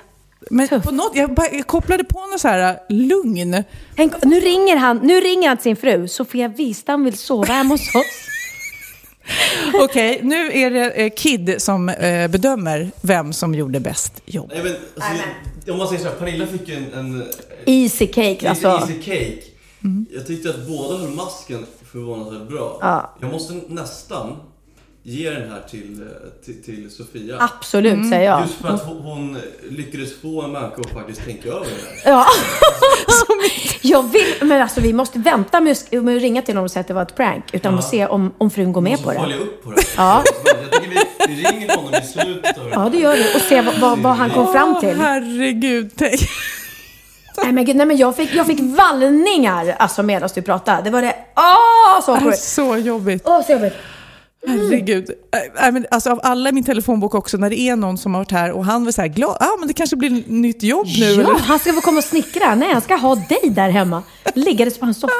S2: Men på något, jag, bara, jag kopplade på något så här äh, lugn.
S3: Tänk, nu ringer han, nu ringer han till sin fru. Sofia Wistam vill sova hemma hos oss. [LAUGHS]
S2: Okej, nu är det eh, Kid som eh, bedömer vem som gjorde bäst jobb.
S8: Nej, men, alltså, om man säger så här, Pernilla fick ju en, en
S3: Easy cake
S8: Alltså.
S3: alltså.
S8: Easy cake. Jag tyckte att båda höll masken förvånansvärt bra.
S3: Ja.
S8: Jag måste nästan ge den här till, eh, till, till Sofia.
S3: Absolut säger jag.
S8: Just för att hon, hon lyckades få en människa att faktiskt tänka över det här.
S3: Ja. [LAUGHS] jag vill, men alltså vi måste vänta med, att- med att ringa till honom och säga att det var ett prank. Utan
S8: Ja.
S3: att se om, om frun går med på det.
S8: följa upp på det.
S3: Ja.
S8: Jag tycker vi, vi ringer honom i slutet av
S3: Ja, det gör vi. Och se vad, vad, vad han kom fram till.
S2: Åh, herregud. Tänk.
S3: Nej men gud, nej men jag fick, jag fick vallningar alltså medan du pratade. Det var det, åh så
S2: Det är så jobbigt.
S3: Åh så jobbigt.
S2: Herregud. Äh, men alltså, av alla i min telefonbok också, när det är någon som har varit här och han var så här glad, ja men det kanske blir ett nytt jobb nu.
S3: Ja,
S2: Eller?
S3: han ska få komma och snickra. Nej, han ska ha dig där hemma. Liggades på hans soffa.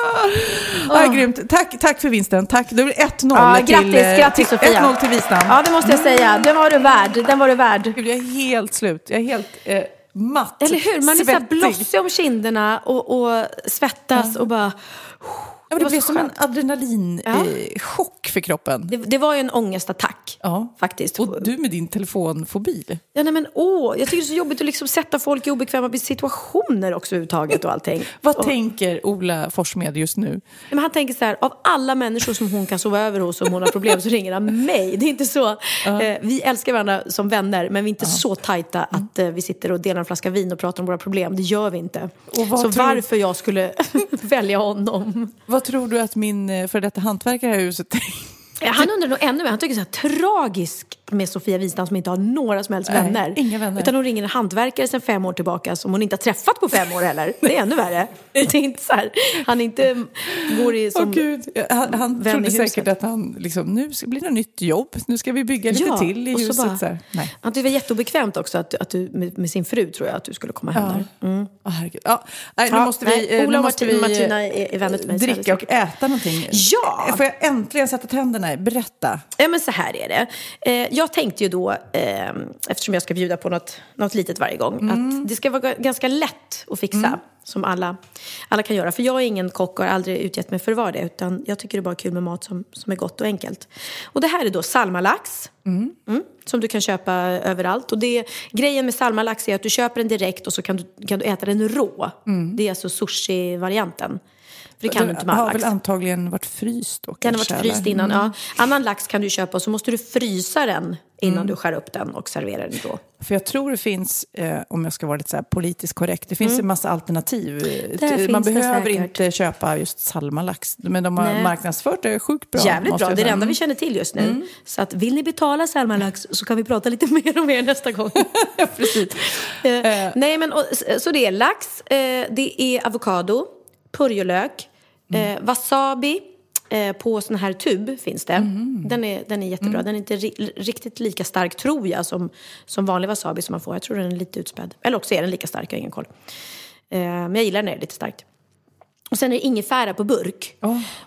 S2: Ja, grymt. Tack, tack för vinsten. Tack. Det blir 1-0
S3: Ja,
S2: till,
S3: grattis,
S2: eh,
S3: grattis
S2: till,
S3: Sofia.
S2: 1-0 till Wistam.
S3: Ja, det måste jag säga. Den var du värd. Den var du värd.
S2: Gud, jag är helt slut. Jag är helt eh, matt.
S3: Eller hur? Man är så blossig om kinderna och, och svettas och bara...
S2: Ja,
S3: Det
S2: det blev som en adrenalinchock
S3: Ja.
S2: eh, för kroppen.
S3: Det, det var ju en ångestattack.
S2: Ja.
S3: Faktiskt.
S2: Och du med din telefonfobi.
S3: Ja, nej, men åh, jag tycker det är så jobbigt att liksom sätta folk i obekväma situationer också överhuvudtaget och allting. [LAUGHS]
S2: Vad
S3: och,
S2: tänker Ola Forssmed just nu?
S3: men han tänker så här, av alla människor som hon kan sova över hos om hon har problem så ringer han mig. Det är inte så. Eh, vi älskar varandra som vänner men vi är inte så tajta att eh, vi sitter och delar en flaska vin och pratar om våra problem. Det gör vi inte. Så varför jag skulle [LAUGHS] välja honom.
S2: Vad tror du att min eh, för detta hantverkare här i huset
S3: tänker? Han undrar nog ännu mer. Han tycker det är så här tragisk med Sofia Wistam som inte har några som helst
S2: Nej,
S3: vänner.
S2: inga vänner.
S3: Utan hon ringer en hantverkare sedan fem år tillbaka som hon inte har träffat på fem år heller. Det är ännu värre. Det är inte så här. Han inte går i
S2: Åh
S3: som...
S2: gud, han, han
S3: vän
S2: trodde
S3: huset.
S2: säkert att han liksom, nu ska det nytt jobb, nu ska vi bygga lite till i
S3: och så
S2: huset.
S3: bara-
S2: så här. Nej.
S3: Han tyckte det var jätteobekvämt också att, att du, med, med sin fru tror jag att du skulle komma hem där. Mm.
S2: Åh, herregud. Ja, nej, nu
S3: Ja,
S2: måste
S3: nej,
S2: vi, eh,
S3: Ola och
S2: måste
S3: Martin-
S2: vi
S3: Martina
S2: eh,
S3: är- är vänner till mig,
S2: dricka och äta någonting.
S3: Ja!
S2: Får jag äntligen sätta tänderna i? Berätta.
S3: Ja, men så här är det. Eh, jag tänkte ju då, eh, eftersom jag ska bjuda på något, något litet varje gång,
S2: Mm.
S3: att det ska vara ga- ganska lätt att fixa. Som alla, alla kan göra. För jag är ingen kock och har aldrig utgett mig för att vara det. Utan jag tycker det är bara kul med mat som, som är gott och enkelt. Och det här är då salmalax. Mm, som du kan köpa överallt. Och det, grejen med salmalax är att du köper den direkt och så kan du, kan du äta den rå. Det är alltså sushi-varianten. För det kan du inte med all
S2: har väl antagligen varit fryst då
S3: Den har varit fryst
S2: eller?
S3: innan.
S2: Mm.
S3: Ja. Annan lax kan du köpa och så måste du frysa den innan du skär upp den och serverar den då.
S2: För jag tror det finns, eh, om jag ska vara lite så politiskt korrekt, det finns en massa alternativ.
S3: Mm.
S2: Eh, Man
S3: finns det
S2: behöver
S3: säkert.
S2: inte köpa just salmalax, men de har
S3: Nej.
S2: marknadsfört det sjukt bra.
S3: Jävligt bra, det är det enda vi känner till just nu. Så att, vill ni betala salmalax så kan vi prata lite [LAUGHS] mer om er nästa gång. [LAUGHS]
S2: Precis.
S3: Eh, nej men och, så- så det är lax, eh, det är avokado, purjolök, eh, wasabi eh, på sån här tub finns det. Den, är, den är jättebra. Den är inte ri- riktigt lika stark tror jag som, som vanlig wasabi som man får. Jag tror den är lite utspädd. Eller också är den lika stark, jag har ingen koll. Eh, men jag gillar när det är lite starkt. Och sen är det ingefära på burk.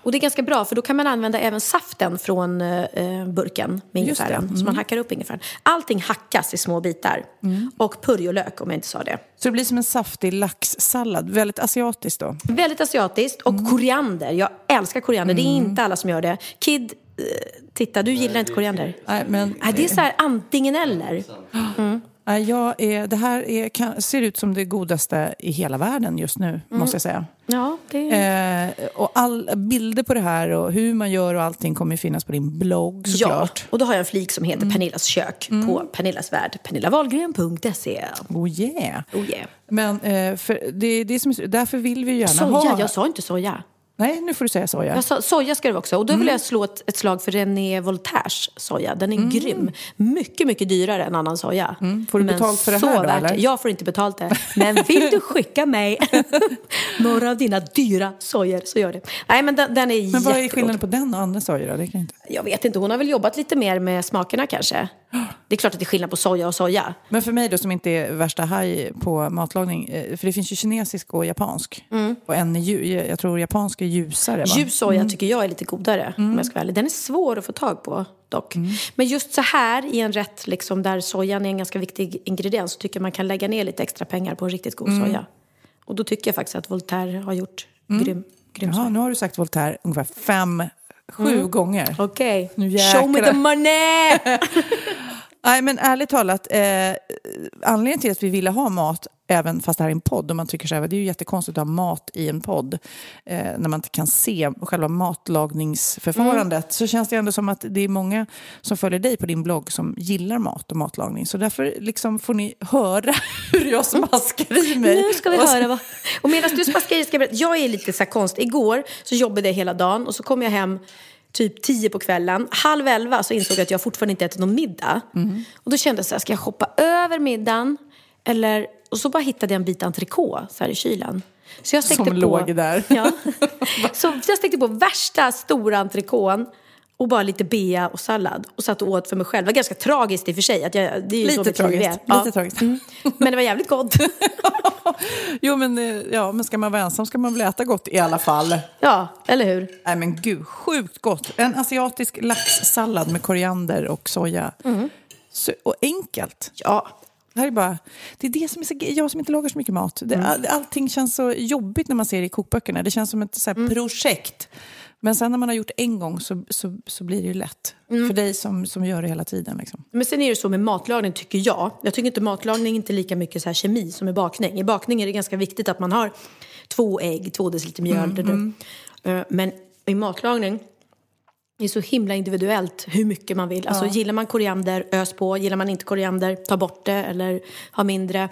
S3: Och det är ganska bra för då kan man använda även saften från eh, burken med ingefäran. Så man hackar upp ingefäran. Allting hackas i små bitar. Och purjolök om jag inte sa det.
S2: Så det blir som en saftig laxsallad, väldigt asiatiskt då.
S3: Väldigt asiatiskt. Och koriander. Jag älskar koriander. Det är inte alla som gör det. Kid, eh, titta du gillar inte koriander.
S2: Nej, men,
S3: Nej, det är så här antingen eller.
S2: Jag är, det här är, kan, ser ut som det godaste i hela världen just nu,
S3: Mm.
S2: måste jag säga.
S3: Ja, det
S2: Eh, och all, bilder på det här och hur man gör och allting kommer ju finnas på din blogg
S3: Ja,
S2: såklart.
S3: och då har jag en flik som heter Pernillas kök på Pernillas värld. Pernillavalgren.se.
S2: Oh yeah.
S3: Oh yeah.
S2: Men eh, för det, det som, därför vill vi gärna
S3: Soja,
S2: ha...
S3: jag sa inte soja.
S2: Nej, nu får du säga soja.
S3: Jag sa, soja ska det vara också. Och då vill jag slå ett, ett slag för René Voltaires soja. Den är grym. Mycket, mycket dyrare än annan soja.
S2: Får du
S3: Men
S2: betalt för det här då, eller?
S3: Jag får inte betalt det. Men vill du skicka mig [LAUGHS] några av dina dyra sojor så gör det. Nej, men den, den är
S2: Men vad är skillnaden på den och andra sojor då? Det kan jag inte.
S3: Jag vet inte, hon har väl jobbat lite mer med smakerna kanske. Det är klart att det är skillnad på soja och soja.
S2: Men för mig då som inte är värsta haj på matlagning, eh, för det finns ju kinesisk och japansk. Och en är jag tror japansk är ljusare va?
S3: Ljus soja tycker jag är lite godare om jag ska vara ärlig. Den är svår att få tag på dock. Men just så här i en rätt liksom, där sojan är en ganska viktig ingrediens så tycker jag man kan lägga ner lite extra pengar på en riktigt god soja. Och då tycker jag faktiskt att Voltaire har gjort grym, grym
S2: Jaha,
S3: soja.
S2: nu har du sagt Voltaire ungefär fem Sju gånger.
S3: Okej.
S2: Nu
S3: Show me the money! [LAUGHS]
S2: Nej, men ärligt talat, eh, anledningen till att vi ville ha mat, även fast det här är en podd, och man tycker så här, det är ju jättekonstigt att ha mat i en podd, eh, när man inte kan se själva matlagningsförfarandet, så känns det ändå som att det är många som följer dig på din blogg som gillar mat och matlagning. Så därför liksom får ni höra [LAUGHS] hur jag smaskar i mig.
S3: Nu ska vi
S2: Och
S3: höra vad... Och medan du smaskar i ska jag berätta. Jag är lite så här konstig. Igår så jobbade jag hela dagen och så kom jag hem typ tio på kvällen. Halv elva så insåg jag att jag fortfarande inte ätit någon middag.
S2: Mm.
S3: Och då kände jag så här, ska jag hoppa över middagen? Eller... Och så bara hittade jag en bit entrecote så här i kylen. Så jag stekte
S2: Som
S3: på...
S2: låg där.
S3: Ja. [LAUGHS] Så jag stekte på värsta stora entrecôten och bara lite bea och sallad och satt och åt för mig själv. Det var ganska tragiskt i och för sig. Att jag, det är
S2: Lite tragiskt.
S3: är.
S2: Lite tragiskt.
S3: Men det var jävligt gott. [LAUGHS]
S2: Jo, men, eh, ja, men ska man vara ensam ska man väl äta gott i alla fall.
S3: Ja, eller hur?
S2: Nej men gud, sjukt gott. En asiatisk laxsallad med koriander och soja. Så, och enkelt.
S3: Ja.
S2: Det, här är bara, det är det som är så, jag som inte lagar så mycket mat. Det, all, allting känns så jobbigt när man ser det i kokböckerna. Det känns som ett så här, projekt. Men sen när man har gjort en gång så, så, så blir det ju lätt. För dig som, som gör det hela tiden. Liksom.
S3: Men sen är det så med matlagning tycker jag. Jag tycker inte matlagning är inte lika mycket så här kemi som i bakning. I bakning är det ganska viktigt att man har två ägg, två deciliter mjöl. Eh, Men i matlagning är så himla individuellt hur mycket man vill. Alltså gillar man koriander, ös på. Gillar man inte koriander, ta bort det eller ha mindre.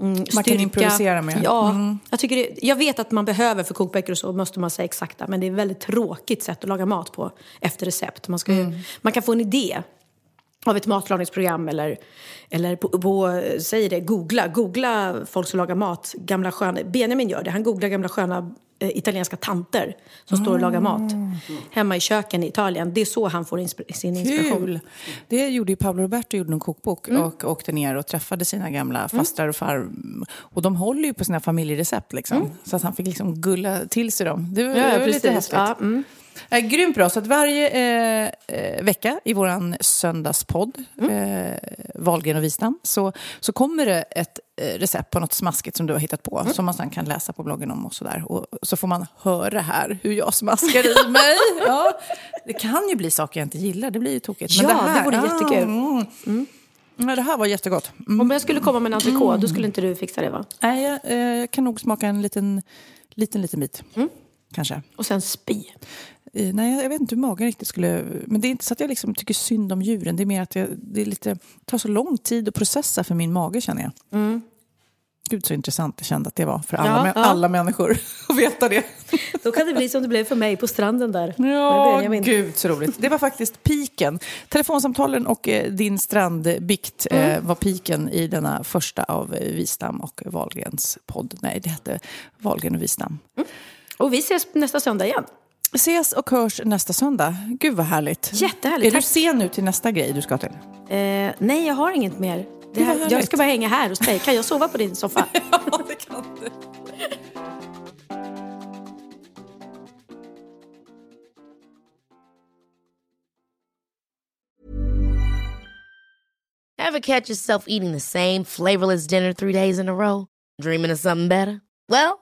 S3: Mm,
S2: Man kan
S3: styrka.
S2: improvisera mer.
S3: Ja, jag, tycker det, jag vet att man behöver för kokböcker och så måste man säga exakta. Men det är ett väldigt tråkigt sätt att laga mat på efter recept. Man, ska ju, man kan få en idé av ett matlagningsprogram eller, eller på, på, säg det, googla. Googla folk som lagar mat. Gamla sköna, Benjamin gör det. Han googlar gamla sköna italienska tanter som står och lagar mat hemma i köken i Italien. Det är så han får insp- sin inspiration.
S2: Kul! Det gjorde ju Paolo Roberto, gjorde en kokbok och åkte ner och träffade sina gamla fastrar och far. Och de håller ju på sina familjerecept liksom. Så att han fick liksom gulla till sig dem. Det var, det var lite häftigt.
S3: Ja, mm.
S2: Eh, grymt bra. Så att varje eh, eh, vecka i vår söndagspodd, eh, Valgren och Wistam, så, så kommer det ett eh, recept på något smaskigt som du har hittat på, som man sen kan läsa på bloggen om och sådär. Och så får man höra här hur jag smaskar i [LAUGHS] mig. Ja, det kan ju bli saker jag inte gillar, det blir ju tokigt.
S3: Ja, det vore jättekul.
S2: Mm. Ja, det här var jättegott. Mm.
S3: Om jag skulle komma med en entrecote, då skulle inte du fixa det va?
S2: Nej, jag eh, kan nog smaka en liten, liten, liten bit. Kanske.
S3: Och sen spy.
S2: Eh, Nej, jag vet inte hur magen riktigt skulle... Men det är inte så att jag liksom tycker synd om djuren. Det är mer att jag, det är lite, tar så lång tid att processa för min mage, känner jag. Gud, så intressant jag kände att det var för alla,
S3: Ja, ja.
S2: alla människor [LAUGHS] att veta det.
S3: Då kan det bli som det blev för mig på stranden där.
S2: Ja, gud så roligt. Det var faktiskt piken. Telefonsamtalen och eh, din strandbikt eh, var piken i denna första av eh, Wistam och Wahlgrens podd. Nej, det hette Wahlgren och Wistam.
S3: Och vi ses nästa söndag igen.
S2: Ses och hörs nästa söndag. Gud vad härligt.
S3: Jättehärligt,
S2: Är du
S3: tack.
S2: sen nu till nästa grej du ska till?
S3: Eh, nej, jag har inget mer. Här, jag ska bara hänga här hos dig. Kan jag sova på din soffa? [LAUGHS]
S2: Ja, det kan du.
S5: Ever catch yourself eating the same flavorless dinner three days in a row? Dreaming of something better? Well,